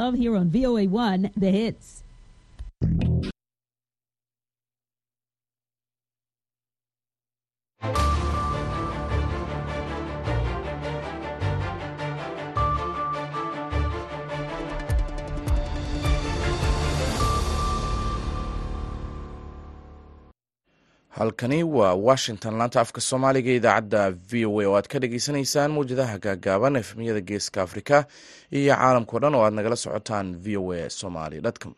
Of here on VOA1, the hits. Halkani waa washington. Laanta afka soomaaliga idaacadda v o a oo aad ka dhageysaneysaan mawjadaha gaagaaban efmiyada geeska afrika iyo caalamkao dhan oo aad nagala socotaan v o a somaly com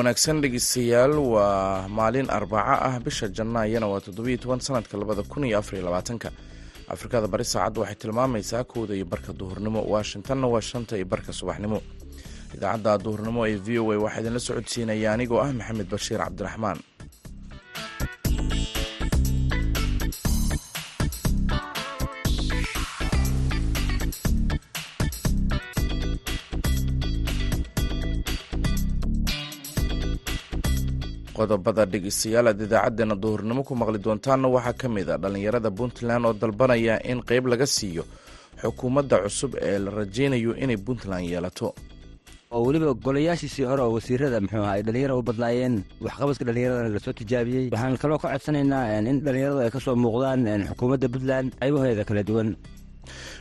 wanaagsan dhegeystayaal waa maalin arbaco ah bisha janaayana waa toddobiyo toban sanadka labada kun iyo afariyo labaatanka. Afrikada bari saacadda waxay tilmaamaysaa kowda iyo barka duhurnimo. Washingtonna waa shanta iyo barka subaxnimo. Idaacadda duhurnimo ee v o a waxaa idinla socodsiinaya anigoo ah maxamed bashiir cabdiraxmaan qodobada dhegeystayaal aad idaacadeena duhurnimo ku maqli doontaanna waxaa ka mid a dhallinyarada puntland oo dalbanaya in qeyb laga siiyo xukuumadda cusub ee la rajaynayo inay puntland yeelato. Oo weliba golayaashiisii hore oo wasiirada muxuu aha ay dhallinyara u badnaayeen waxqabadka dhallinyaradana la soo tijaabiyey. Waxaan kaloo ka codsanaynaa in dhallinyaradu ay ka soo muuqdaan xukuumadda puntland qaybaheeda kala duwan.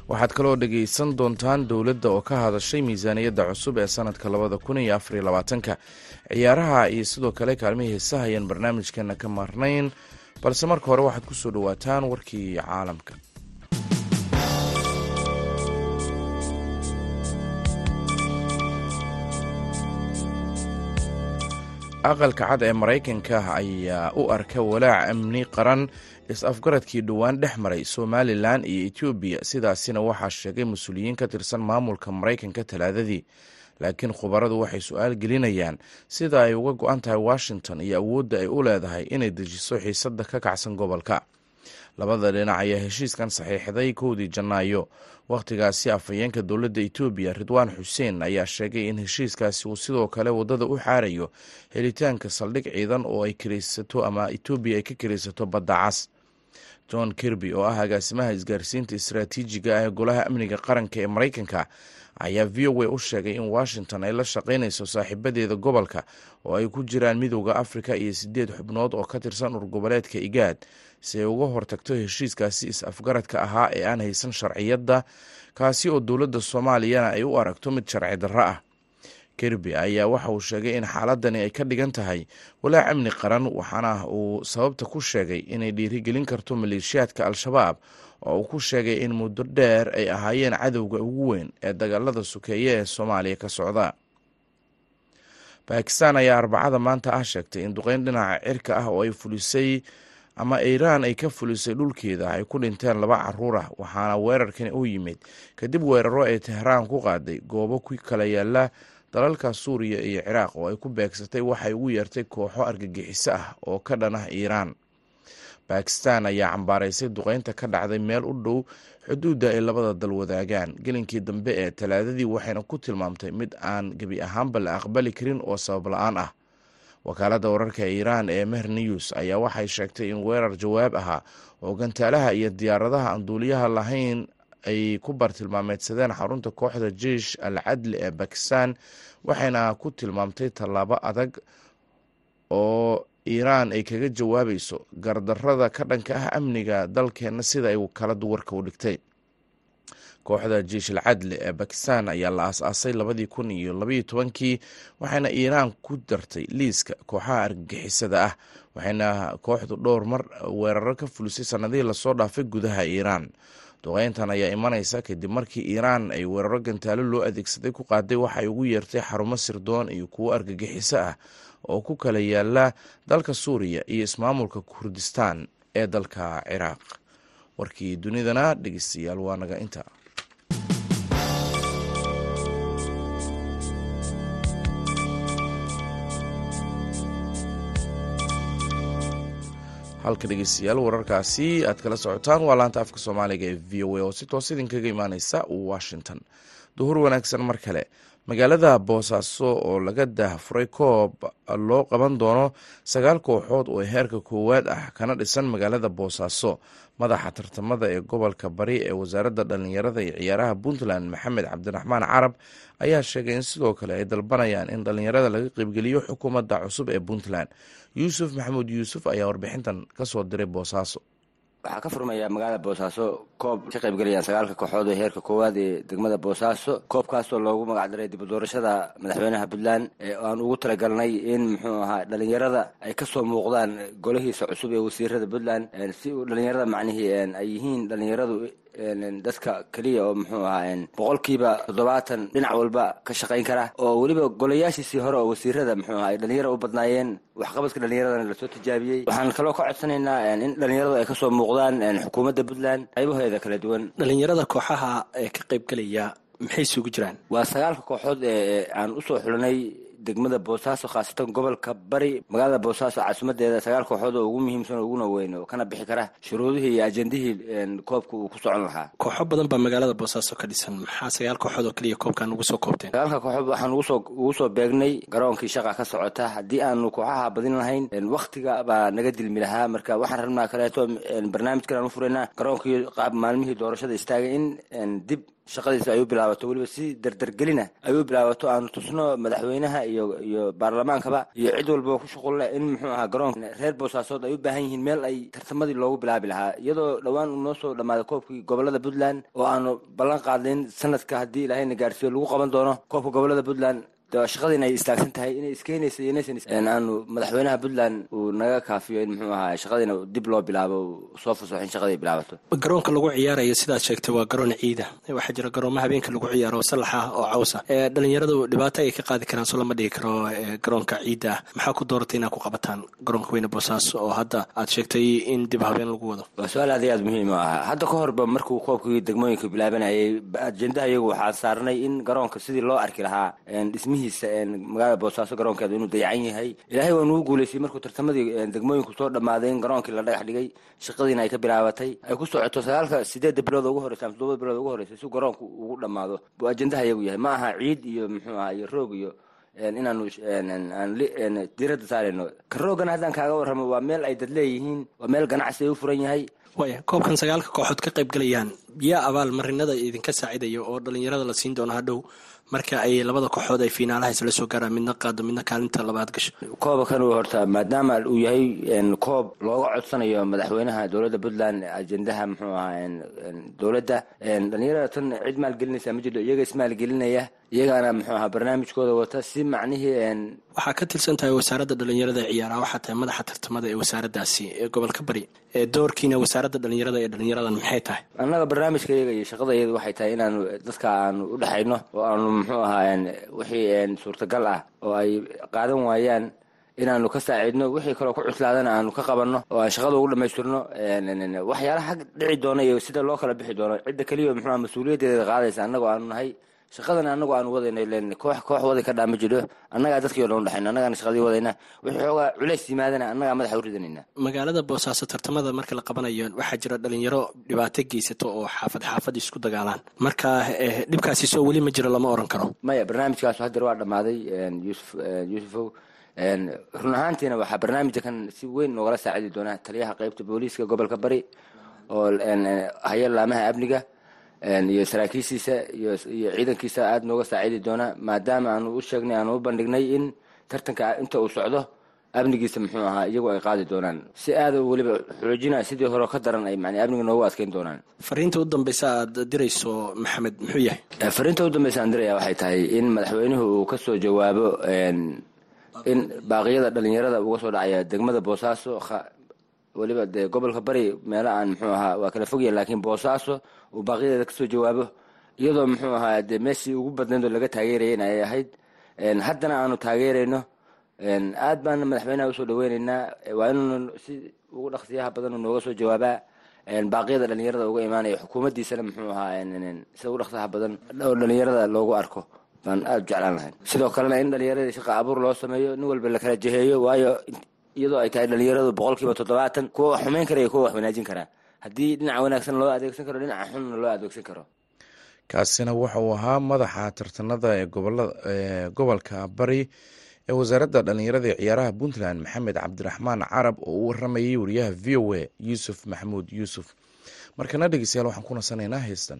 Waxaad kaloo dhegeysan doontaan dowladda oo ka hadashay miisaaniyadda cusub ee sanadka labada kun iyo afariyo labaatanka ciyaaraha iyo sidoo kale kaalmihii heesaha ayaan barnaamijkeena ka marnayn. Balse marka hore waxaad ku soo dhowaataan warkii caalamka. Aqalka cad ee maraykanka ayaa u arka walaac amni qaran is-afgaradkii dhowaan dhex maray somalilan iyo etoobiya sidaasina waxaa sheegay mas'uuliyiin ka tirsan maamulka maraykanka talaadadii laakiin khubaradu waxay su'aal gelinayaan. Sida ay uga go-an tahay washington iyo awoodda ay u leedahay inay dejiso xiisadda ka kacsan gobolka. Labada dhinac ayaa heshiiskan saxiixday kowdii janaayo. Wakhtigaasi afhayeenka dowladda etoobiya ridwaan xuseen ayaa sheegay in heshiiskaasi uu sidoo kale waddada u xaarayo helitaanka saldhig ciidan oo ay kiraysato ama etoobiya ay ka kiraysato badda cas. John kirby oo ah agaasimaha isgaarsiinta istaraatiijiga ah ee golaha amniga qaranka ee maraykanka ayaa v o a u sheegay in washington ay la shaqaynayso saaxiibadeeda gobolka oo ay ku jiraan midowda afrika iyo sideed xubnood oo ka tirsan urgoboleedka igaad si ay uga hortagto heshiiskaasi is-afgaradka ahaa ee aan haysan sharciyadda kaasi oo dowladda soomaaliyana ay u aragto mid sharci darro ah. Kirby ayaa waxa uu sheegay in xaaladani ay ka dhigan tahay walaac amni qaran waxaana uu sababta ku sheegay inay dhiirigelin karto maleeshiyaadka al-shabaab oo uu ku sheegay in muddo dheer ay ahaayeen cadowga ugu weyn ee dagaalada sukeeye ee soomaaliya ka socda. Bakistan ayaa arbacada maanta ah sheegtay in duqeyn dhinaca cirka ah oo ay fulisay ama iiraan ay ka fulisay dhulkeeda ay ku dhinteen laba carruur ah waxaana weerarkani u yimid. Kadib weeraro ay tehraan ku qaaday goobo ku kala yaalla dalalka suuriya iyo ciraaq oo ay ku beegsatay waxay ugu yeertay kooxo argagixiso ah oo ka dhan ah iiraan bakistan ayaa cambaaraysay duqeynta ka dhacday meel u dhow xuduudda ay labada dal wadaagaan. Gelinkii dambe ee talaadadii waxayna ku tilmaamtay mid aan gebi ahaanba la aqbali karin oo sabab la'aan ah. Wakaaladda wararka iiraan ee mehr news ayaa waxay sheegtay in weerar jawaab ahaa oo gantaalaha iyo diyaaradaha aan duuliyaha lahayn ay ku bartilmaameedsadeen xarunta kooxda jeish al cadli ee bakistan waxayna ku tilmaamtay tallaabo adag oo iiraan ay kaga jawaabayso gardarrada ka dhanka ah amniga dalkeenna sida ay wakaaladu warka u dhigtay. Kooxda jeish al cadli ee bakistan ayaa la aas-aasay labadii kun iyo labaiyo tobankii waxayna iiraan ku dartay liiska kooxaha argagixisada ah waxayna kooxdu dhowr mar weeraro ka fulisay sanadihii la soo dhaafay gudaha iiraan duqeyntan ayaa imanaysa kadib markii iiraan ay weeraro gantaalo loo adeegsaday ku qaaday waxay ugu yeertay xarumo sirdoon iyo kuwo argagixiso ah oo ku kala yaalla dalka suuriya iyo ismaamulka kurdistaan ee dalka ciraaq. Warkii dunidana dhegeystayaal waa naga inta. Halka dhegeystayaal wararkaasi aad kala socotaan waa laanta afka soomaaliga ee v o a oo si toos idinkaga imaaneysa washington. Duhur wanaagsan mar kale magaalada boosaaso oo laga daahfuray koob loo qaban doono sagaal kooxood oo heerka koowaad ah kana dhisan magaalada boosaaso madaxa tartamada ee gobolka bari ee wasaaradda dhallinyarada iyo ciyaaraha puntland maxamed cabdiraxmaan carab ayaa sheegay in sidoo kale ay dalbanayaan in dhallinyarada laga qeybgeliyo xukuumadda cusub ee puntland. Yuusuf maxamuud yuusuf ayaa warbixintan ka soo diray boosaaso waxaa ka furmaya magaalada boosaaso koob ka qaybgelayaan sagaalka kooxood ee heerka koowaad ee degmada boosaaso koobkaasoo loogu magacdaray dib u doorashada madaxweynaha puntland ee aan ugu talagalnay in muxuu ahaa dhalinyarada ay ka soo muuqdaan golahiisa cusub ee wasiirada puntland si uu dhalinyarada macnihii ay yihiin dhalinyaradu dadka keliya oo muxuu ahaa boqolkiiba toddobaatan dhinac walba ka shaqayn kara. Oo weliba golayaashiisii hore oo wasiirada muxuu aha ay dhalinyara u badnaayeen waxqabadka dhalinyaradana la soo tijaabiyey. Waxaan kaloo ka codsanaynaa in dhalinyaradu ay ka soo muuqdaan xukuumadda puntland qaybaheeda kala duwan. Dhalinyarada kooxaha ee ka qaybgelaya maxay isugu jiraan? Waa sagaalka kooxood ee aan u soo xulanay degmada boosaaso khaasatan gobolka bari magaalada boosaaso caasimadeeda sagaal kooxood oo ugu muhiimsan oo uguna weyn oo kana bixi kara shuruudihii iyo ajendihii koobka uu ku socon lahaa. Kooxo badan baa magaalada boosaaso ka dhisan. Maxaa sagaal kooxood oo keliya koobkan ugu soo koobteen? Sagaalka kooxood waxaan ugusoo ugu soo beegnay garoonkii shaqa ka socota. Haddii aanu kooxaha badin lahayn waktiga baa naga dilmi lahaa. Marka waxaan rabnaa kaleeto barnaamijkan aan u furaynaa garoonkii maalmihii doorashada istaagay in dib shaqadiisa ay u bilaabato. Weliba si dardargelina ay u bilaabato. Aanu tusno madaxweynaha iyo iyo baarlamaankaba. Iyo cid walba ku shuqulle in muxuu ahaa garoonka. Reer boosaasood ay u baahan yihiin meel ay tartamadii loogu bilaabi lahaa. Iyadoo dhowaan uu noo soo dhammaaday koobkii gobollada puntland oo aanu ballan qaadnayn sanadka haddii ilaahayna gaarsiiyo lagu qaban doono koobka gobollada puntland shaqadiina ay istaagsan tahay inay iskeenaysa aanu madaxweynaha puntland uu naga kaafiyo in muxuu ahaa shaqadiina dib loo bilaabo soo fasaxo in shaqadii bilaabato. Garoonka lagu ciyaarayo sidaad sheegtay waa garoon ciida. Waxaa jira garoomo habeenka lagu ciyaaro oo salax ah oo caws ah dhalinyaradu dhibaato ay ka qaadi karaan soo lama dhigi karo garoonka ciidda ah maxaa ku dooratay inaad ku qabataan garoonka weyne boosaaso oo hadda aad sheegtay in dib habeen lagu wado? Waa su'aal aad iyo aad muhiim u ah. Hadda ka horba markuu koobkii degmooyinka bilaabanayay ajendaha iyagu waxaa saarnay in garoonka sidii loo arki lahaa magaalada boosaaso garoonkeeda inuu dayacan yahay. Ilaahay waa nugu guuleysay markuu tartamadii degmooyinku soo dhammaaday in garoonkii la dhagax dhigay shaqadiina ay ka bilaabatay. Ay ku socoto sagaalka sideedda bilood ugu horeysa ama todobada bilood ugu horeysa si garoonku ugu dhammaado buu ajendaha iyagu yahay. Ma aha ciid iyo muxuu aha iyo roog iyo inaanu diiradda saarayno. Ka roogana haddaan kaaga warramo waa meel ay dad leeyihiin waa meel ganacsi ay u furan yahay. Waaya koobkan sagaalka kooxood ka qayb galayaan yaa abaal marinada idinka saacidaya oo dhalinyarada la siin doono hadhow. Marka ay labada kooxood ay fiinaalaha isla soo gaaraan midna qaado midna kaalinta labaad gasho. Kooba kan horta maadaama uu yahay koob looga codsanayo madaxweynaha dowladda puntland ajendaha muxuu ahaa dowladda dhalinyarada tan cid maalgelinaysa ma jirto iyaga ismaalgelinaya iyagaana muxuu ahaa barnaamijkooda wata si macnihii waxaa ka tirsan tahay wasaaradda dhalinyarada ee ciyaaraha waxaa tahay madaxa tartamada ee wasaaraddaasi ee gobolka bari doorkiina wasaaradda dhalinyarada ee dhalinyaradan maxay tahay barnaamijka iyaga iyo shaqadayadu waxay tahay inaanu dadka aanu u dhexayno oo aanu muxuu ahaa wixii suurtagal ah oo ay qaadan waayaan inaanu ka saaciidno wixii kaloo ku cuslaadana aanu ka qabanno oo aan shaqada ugu dhamaystirno waxyaalaha xag dhici doona iyo sida loo kala bixi doono cidda keliya muxuu aha mas'uuliyaddeeda qaadaysa annagoo aanu nahay shaqadana annagu aanu wadayna len koox koox wadi ka dhaa ma jiro. Annagaa dadkii o dhan udhexayna annagaana shaqadii wadayna wixii xoogaa culays yimaadana annagaa madaxa u ridanayna magaalada boosaaso tartamada marka la qabanayo waxaa jira dhalinyaro dhibaato geysato oo xaafad xaafad isku dagaalaan. Marka dhibkaasi soo weli ma jiro lama oran karo. Maya barnaamijkaasu hadeer waa dhammaaday yusuf yuusufow. Run ahaantiina waxaa barnaamijka kan si weyn noogala saacidi doonaa taliyaha qeybta booliiska gobolka bari oo haya laamaha amniga iyo saraakiishiisa iyo ciidankiisa aada nooga saacidi doona maadaama aanu u sheegnay aanu u bandhignay in tartanka inta uu socdo amnigiisa muxuu ahaa iyagu ay qaadi doonaan. Si aada weliba xoojina sidii hore ka daran ay man amniga noogu adkeyn doonaan. Fariinta u dambeysa aad dirayso maxamed muxuu yahay? Fariinta u dambeysa aan diraya waxay tahay in madaxweynuhu uu ka soo jawaabo in baaqiyada dhalinyarada uga soo dhacaya degmada boosaaso weliba dee gobolka bari meelo aan muxuu ahaa waa kala fogya laakiin boosaaso uu baaqiyadeeda ka soo jawaabo iyadoo muxuu ahaa dee meeshii ugu badnayd oo laga taageerayana ay ahayd. Haddana aanu taageerayno aad baana madaxweynaha u soo dhaweyneynaa waa inuu si ugu dhaqsiyaha badan nooga soo jawaabaa baaqiyada dhalinyarada uga imaanaya xukuumaddiisana muxuu ahaa sida ugu dhaqsiyaha badan oo dhalinyarada loogu arko. Baan aada u jeclaan lahayn. Sidoo kalena in dhalinyaradii shaqa abuur loo sameeyo nin walba lakala jeheeyo waayo iyadoo ay tahay dhalinyaradu boqolkiiba toddobaatan kuwa wax xumeyn kara iyo kuwa wax wanaajin karaa haddii dhinaca wanaagsan loo adeegsan karo dhinaca xunna loo adeegsan karo. Kaasina waxa uu ahaa madaxa tartanada ee gobolka bari ee wasaaradda dhallinyarada ee ciyaaraha puntland maxamed cabdiraxmaan carab oo u waramayay wariyaha v o a yuusuf maxamuud yuusuf. Markana dhegeystayaal waxaan ku nasanaynaa heystan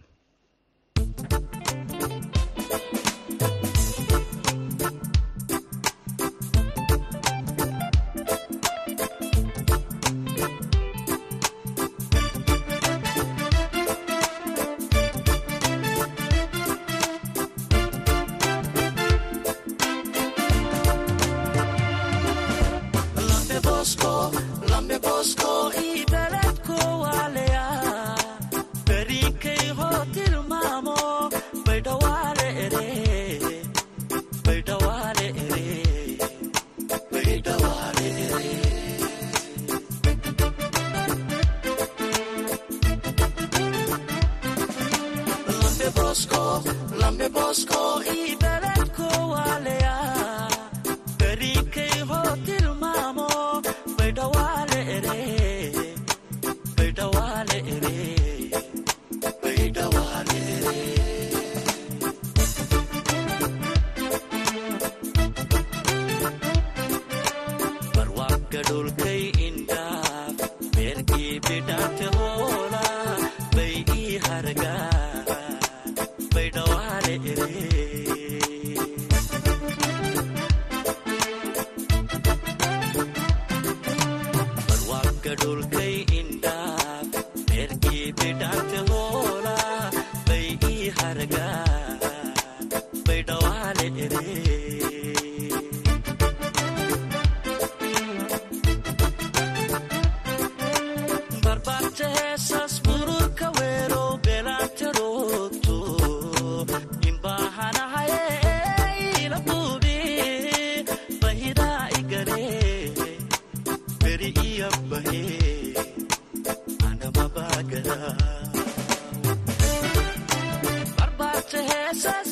to have such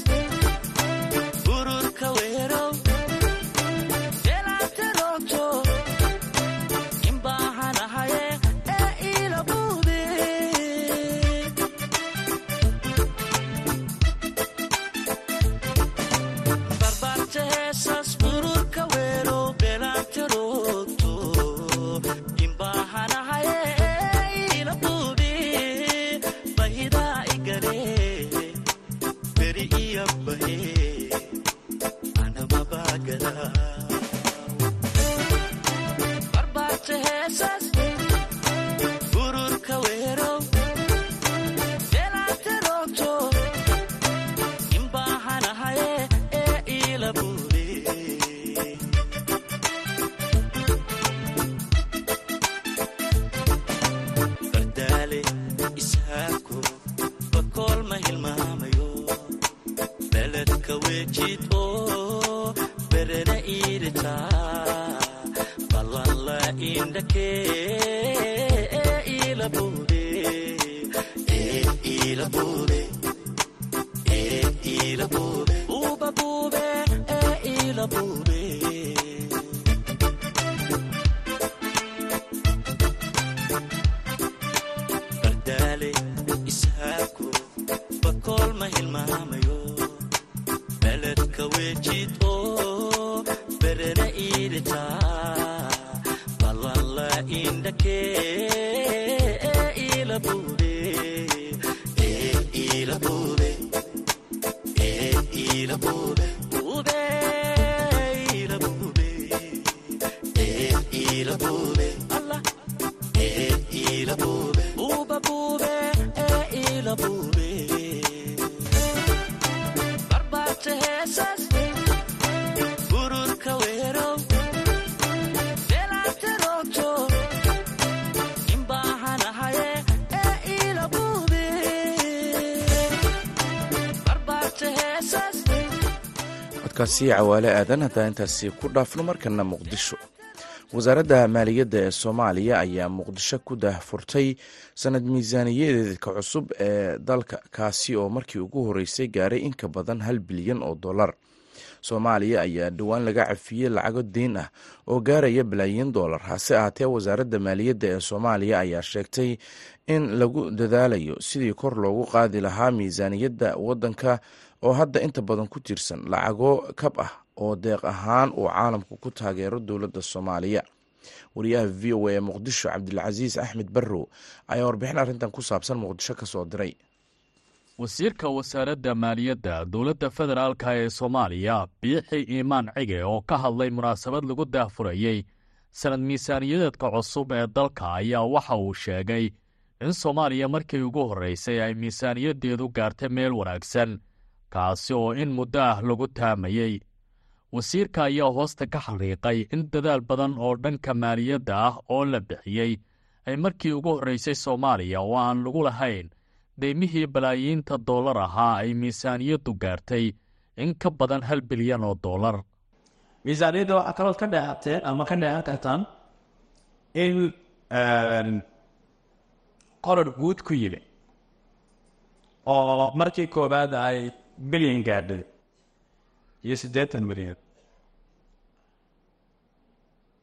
yake codkaasi cawaale aadan haddaan intaasi ku dhaafno markana muqdisho. Wasaaradda maaliyadda ee soomaaliya ayaa muqdisho ku daahfurtay sanad miisaaniyadeedka cusub ee dalka kaasi oo markii ugu horeysay gaaray in ka badan hal bilyan oo dollar. Soomaaliya ayaa dhowaan laga cafiyey lacago deyn ah oo gaaraya balaayiin doolar hase ahaatee wasaaradda maaliyadda ee soomaaliya ayaa sheegtay in lagu dadaalayo sidii kor loogu qaadi lahaa miisaaniyadda waddanka oo hadda inta badan ku tiirsan lacago kab ah oo deeq ahaan uu caalamku ku taageero dowladda soomaaliya. Wariyaha v o a ee muqdisho cabdilcasiis axmed barrow ayaa warbixin arrintan ku saabsan muqdisho ka soo diray. Wasiirka wasaaradda maaliyadda dowladda federaalka ee soomaaliya biixi iimaan cige oo ka hadlay munaasabad lagu daahfurayey sanad miisaaniyadeedka cusub ee dalka ayaa waxa uu sheegay in soomaaliya markii ugu horreysay ay miisaaniyaddeedu gaartay meel wanaagsan kaasi oo in muddo ah lagu taamayey wasiirka ayaa hoosta ka xariiqay in dadaal badan oo dhanka maaliyadda ah oo la bixiyey ay markii ugu horreysay soomaaliya oo aan lagu lahayn deymihii balaayiinta dollar ahaa ay miisaaniyaddu gaartay in ka badan hal bilyan oo dollar. Miisaaniyadda waxaa kalood ka dheehateen ama ka dheehan kartaan in qorar guud ku yimi oo markii koowaad ay bilyan gaadhay iyo siddeetan milyan.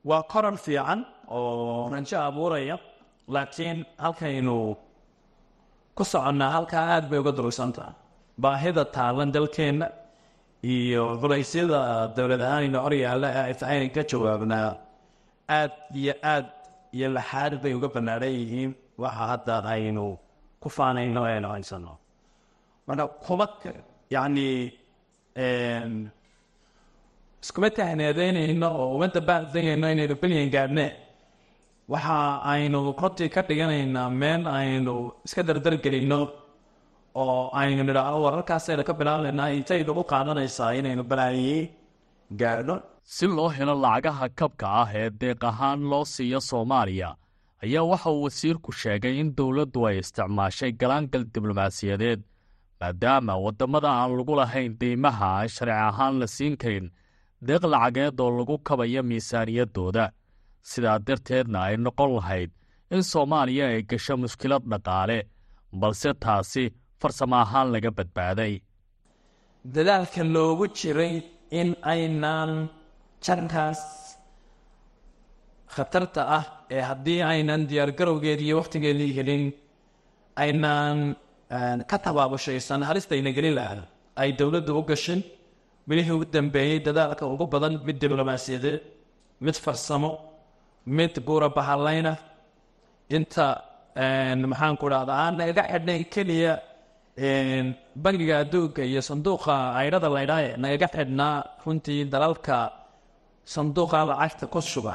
Waa korar fiican oo rajo abuuraya laakiin halkaynu ku soconnaa halkaa aada bay uga durugsantaha baahida taalan dalkeenna iyo culaysyada dowlad ahaanayna hor yaalla ee ay tahay ka jawaabnaa aad iyo aad iyo laxaad bay uga bannaaran yihiin. Waxa hadda aynu ku faanayno eenu haysano marka kuma yacni iskuma tahneedeynayno oo uma dabaaldegayno inaynu bilyan gaadhne waxa aynu runtii ka dhiganaynaa meel aynu iska dardargelinno oo aynu nidhaahno wararkaasaynu ka bilaabaynaa intay nagu qaadanaysaa inaynu balaayiyi gaadhno si loo helo lacagaha kabka ah ee deeq ahaan loo siiyo soomaaliya ayaa waxa uu wasiirku sheegay in dowladdu ay isticmaashay galaangal diblomaasiyadeed maadaama waddamada aan lagu lahayn deymaha aan sharci ahaan la siin karin deeq lacageed oo lagu kabayo miisaaniyaddooda sidaa darteedna ay noqon lahayd in soomaaliya ay gasho mushkilad dhaqaale balse taasi farsamo ahaan laga badbaaday. Dadaalka loogu jiray in aynaan jarkaas khatarta ah ee haddii aynan diyaargarowgeedii iyo wakhtigeedii helin aynaan ka tabaabushaysan halistayna gelin lahaa. Ay dowladdu u gashin bilihii ugu dambeeyey dadaalka ugu badan mid diblomaasiyadeed mid farsamo mid buura bahallayna inta maxaan ku dhahda aan naga xidhnay keliya bangiga adduunka iyo sanduuqa aydhada laydhaaye nagaga xidhnaa runtii dalalka sanduuqa lacagta ku shuba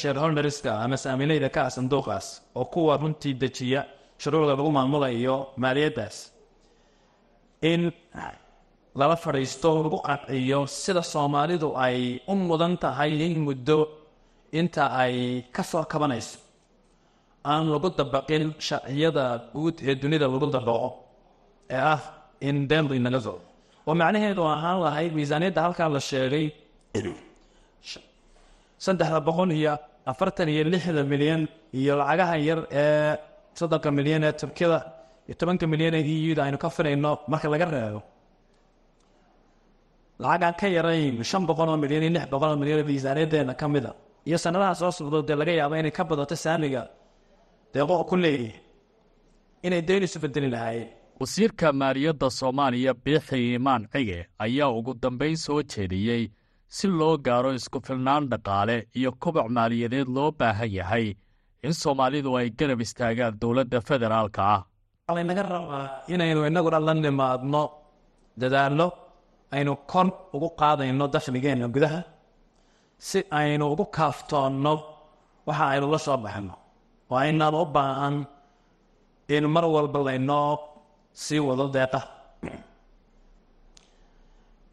shareholderska ama saamilayda ka ah sanduuqaas oo kuwa runtii dejiya shuruucda lagu maamulayo maaliyaddaas in lala fadhiisto lagu qanciyo sida soomaalidu ay u mudan tahay in muddo inta ay ka soo kabanayso aan lagu dabaqin sharciyada guud ee dunida lagu dabaqo ee ah in denri naga soo oo macnaheedu ahaan lahayd miisaaniyadda halkaa la sheegay saddexda boqol iyo afartan iyo lixda milyan iyo lacagaha yar ee soddonka milyan ee turkiyada iyo tobanka milyan ee eu da aynu ka filayno marka laga reebo lacagaan ka yarayn shan boqol oo milyan iyo lix boqol oo milyan oo miisaaniyaddeena ka mid a. Iyo sanadaha soo socdo dee laga yaabo inay ka badato saamiga deeqo ku leeyihiin inay deynisu bedeli lahaayeen. Wasiirka maaliyadda soomaaliya biixi iimaan cige ayaa ugu dambayn soo jeediyey si loo gaaro isku filnaan dhaqaale iyo koboc maaliyadeed loo baahan yahay in soomaalidu ay garab istaagaan dowladda federaalka ah. Laynaga rabaa inaynu innaguna la nimaadno dadaallo aynu kor ugu qaadayno dakhligeenna gudaha si aynu ugu kaaftoonno waxa aynu la soo baxno. Oo aynaan u baahan in mar walba laynoo sii wado deeqa.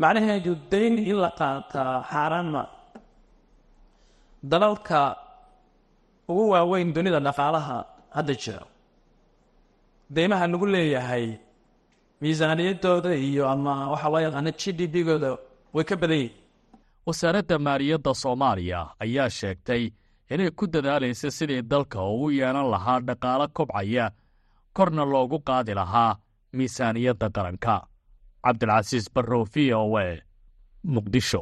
Macnaheedu dayn in la qaataa xaaraanma. Dalalka ugu waaweyn dunida dhaqaalaha hadda jira deymaha nagu leeyahay miisaaniyaddooda iyo ama waxaa loo yaqaana g d b-gooda way ka badan yihiin wasaaradda maaliyadda soomaaliya ayaa sheegtay inay ku dadaalaysa sidii dalka ugu yeelan lahaa dhaqaalo kobcaya korna loogu qaadi lahaa miisaaniyadda qaranka. Cabdilcasiis barrow v o e muqdisho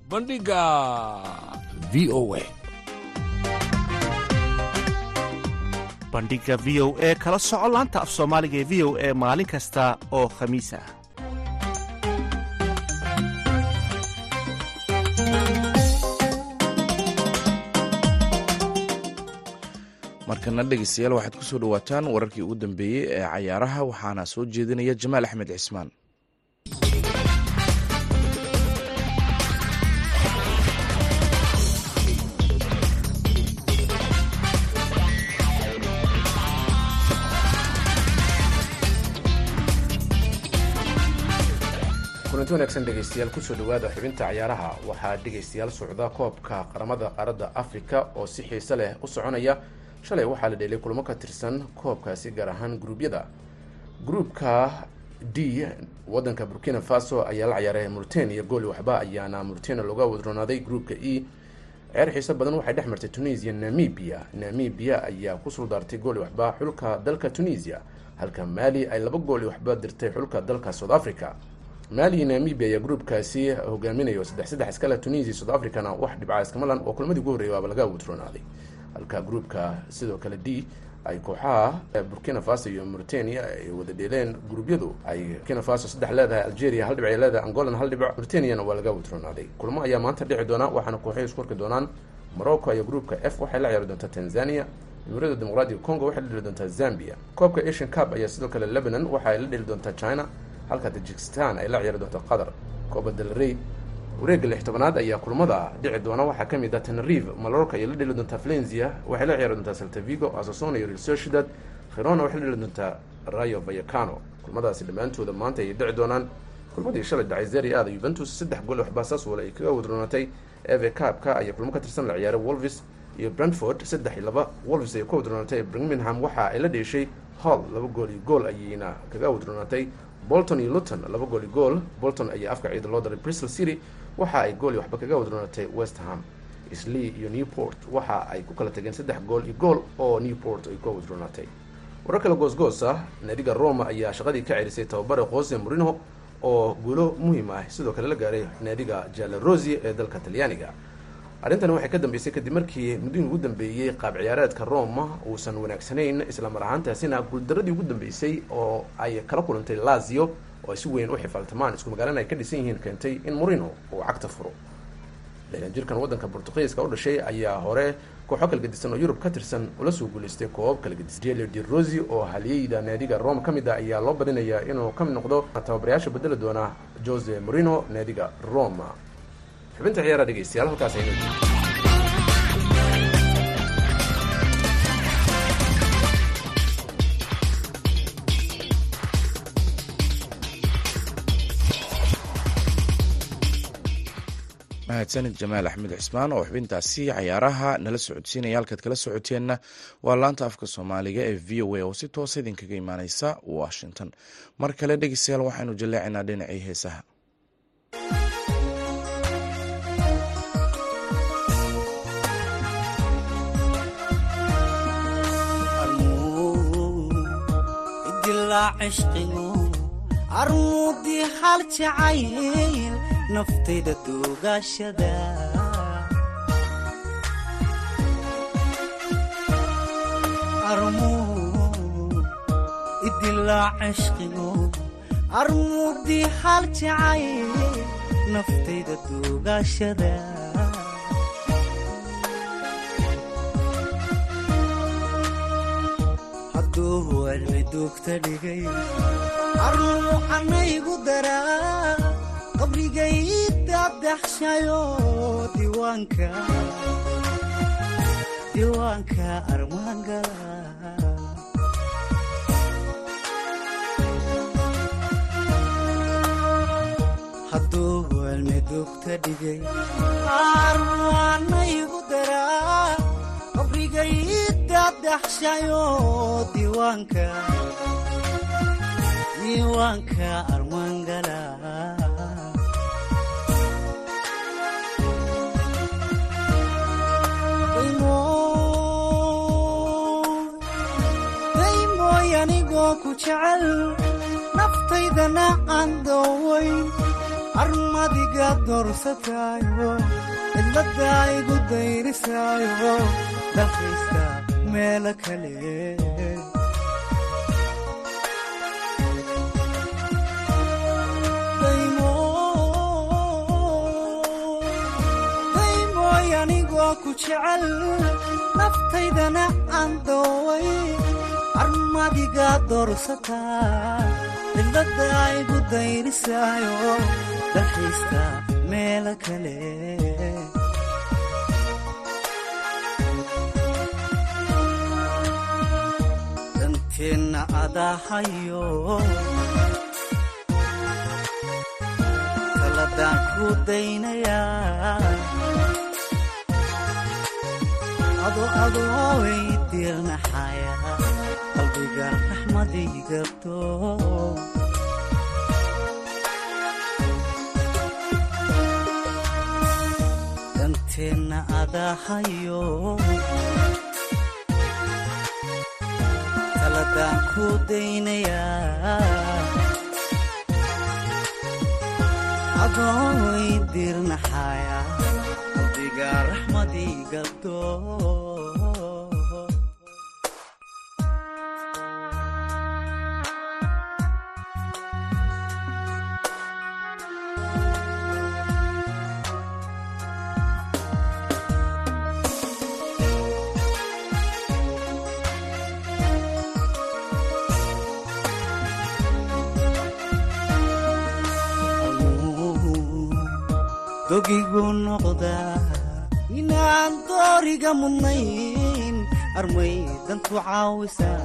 bandhigga v o a. Bandhiga v o e kala soco laanta af soomaaliga ee v o e maalin kasta oo khamiis ah markana dhegeystayaal waxaad ku soo dhowaataan wararkii ugu dambeeyey ee cayaaraha waxaana soo jeedinaya jamaal axmed cismaan kulanti wanaagsan dhegaystayaal ku soo dhowaada xubinta cayaaraha waxaa dhegaystayaal socda koobka qaramada qaaradda afrika oo si xiise leh u soconaya. Shalay waxaa la dheelay kulamo ka tirsan koobkaasi gaar ahaan gruubyada. Gruubka d wadanka burkina faso ayaa la ciyaaray murtenia gooli waxba ayaana murtenia looga wadronaaday gruubka e. Ciyaar xiise badan waxay dhex martay tunisia namibia. Namibia ayaa ku suldaartay gooli waxba xulka dalka tunisia halka maali ay laba gooli waxba dirtay xulka dalka south africa maali namibia ayaa gruubkaasi hogaaminayo saddex saddex iskale tunisia south africana wax dhibca iskamalan oo kulmadii ugu horreeyay waaba laga wadronaaday halka gruubka sidoo kale d ay kooxaha burkina faso iyo mauritania ay wada dheeleen. Gruubyadu ay burkina faso saddex leedahay algeria hal dhibic ay leedahay angolan hal dhibic mauritaniana waa laga wadronaaday kulmo ayaa maanta dhici doona waxaana kooxahi isku arki doonaan morocco iyo gruubka f waxay la ciyaari doontaa tanzania jumhuuriyadda dimuqraadiga congo waxay la dheli doontaa zambia. Koobka asian cup ayaa sidoo kale lebanon waxa ay la dheli doontaa china halka tajikistan ay la ciyaari doonta qatar kooba dalrey wareegga lix tobanaad ayaa kulmada dhici doona. Waxaa ka mid ah tenerive malorca ayay la dheli doontaa valencia. Waxay la ciyaari doontaa saltavigo asasona iyo real sociedad. Khirona waxay la dheli doontaa rayo vallecano. Kulmadaasi dhammaantooda maanta ayay dhici doonaan. Kulmadii shalay dhacay zeri aada yuventus saddex gool waxbaa saswol ay kaga wadroonatay eve cabka ayaa kulmo ka tirsan la ciyaaray wolvis iyo brentford saddex iyo laba. Wolvis ay ka wadroonatay birmingham waxa ay la dheeshay hall laba gool iyo gool ayayna kaga wadroonatay bolton iyo luton laba gool iyo gool. Bolton ayaa afka ciida loo daray bristol city waxa ay gool iyo waxba kaga wadroonatay west ham. Slee iyo newport waxa ay ku kala tageen saddex gool iyo gool oo newport ay ka wadroonatay warar kale goosgoos ah naadiga roma ayaa shaqadii ka celisay tababare jose morino oo guulo muhiim ah. Sidoo kale la gaaray naadiga jalarosi ee dalka talyaaniga arrintani waxay ka dambeysay kadib markii muddooyin ugu dambeeyey qaab ciyaareedka roma uusan wanaagsanayn islamar ahaantaasina guuldaradii ugu dambeysay oo ay kala kulantay lazio oo si weyn u xifaaltamaan isku magaalana ay ka dhisan yihiin keentay in morino uu cagta furo. Jirkan waddanka bortuqiiska u dhashay ayaa hore kooxo kala gedisan oo yurub ka tirsan ula soo guuleystay koobab kala gedisan jele di rosi oo haliyeyda naadiga rome ka mid a ayaa loo badinayaa inuu ka mid noqdo tababarayaasha bedeli doona jose morino naadiga roma xubinta ciyaara dhegeystayaal halkaas aynu mahadsanid jamaal axmed cismaan oo xubintaasi cayaaraha nala socodsiinaya halkaad kala socoteenna waa laanta afka soomaaliga ee v o a oo si toosa idinkaga imaaneysa washington. Mar kale dhegeystayaal waxaynu jaleecinaa dhinacii heesaha armuudii hal jacayl naftayda cishqigo armuudii hal jacayl naftayda duugaashada hadduu cilmi duugta dhigay. Arnu anaygu daraa qabrigaydaadaxshayo diiwaanka. Diiwaanka armaangala hadduu waalmedugta dhigay. Arwaanaygu daraa qabrigaydaadaxshayo diiwaanka diiwaanka armaangala daymooy anigoo ku jecel naftaydana aan doowayn armadiga doorsataayo cidladaa igu dayrisaayo dalkaysta meelo kale daymooy anigoo ku jecel naftaydana aan dooway armadiga doorsataa cidladaa igu dayrisaayo kale taladaan ku daynayaa ado adooway diirnaxaya qalbiga raxmadigabto danteenna adahayo taladaan ku daynayaa adooway diirnaxaya qalbiga raxmadigabto dogigu noqdaa inaan dooriga mudnayn armay dantu caawisaa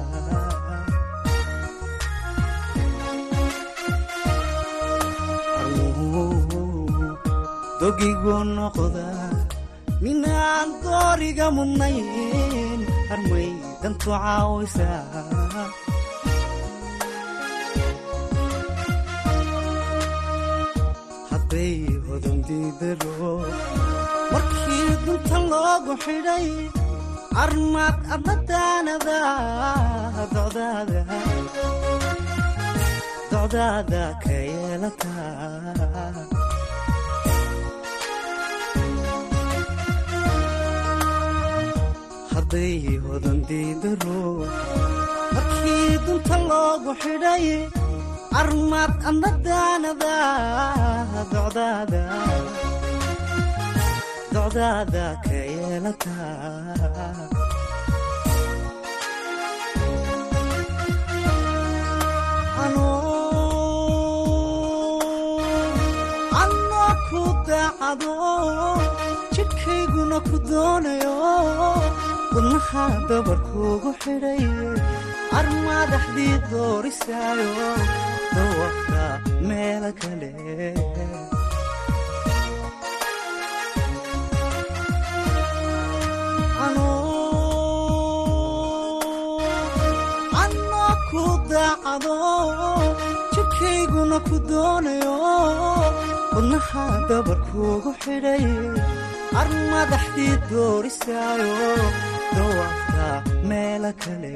dogigu noqdaa minaan dooriga mudnayn armay dantu caawisaa hadday markii dunta loogu xidhay armaad adnadaanada docdaada ka yeelataa hadday hodondiidaro markii dunta loogu xidhay armaad adnadaanada docdaada ka yeelataa anoo ku daacado jidhkayguna ku doonayo wadnaha dabarkuugu xidhay armaadaxdii doorisaayo dawafka meelo kale. Anoo ku daacado jidhkayguna ku doonayo. Wadnaha dabarkuugu xidhay. Armadaxdii doorisaayo dawafka meelo kale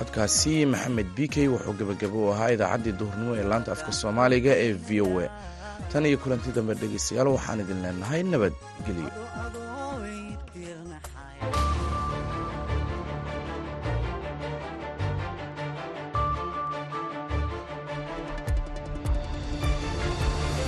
codkaasi maxamed b k wuxuu gebagabo u ahaa idaacaddii duhurnimo ee laanta afka soomaaliga ee v o a. Tan iyo kulanti dambe dhegeystayaal waxaan idin leenahay nabadgelyo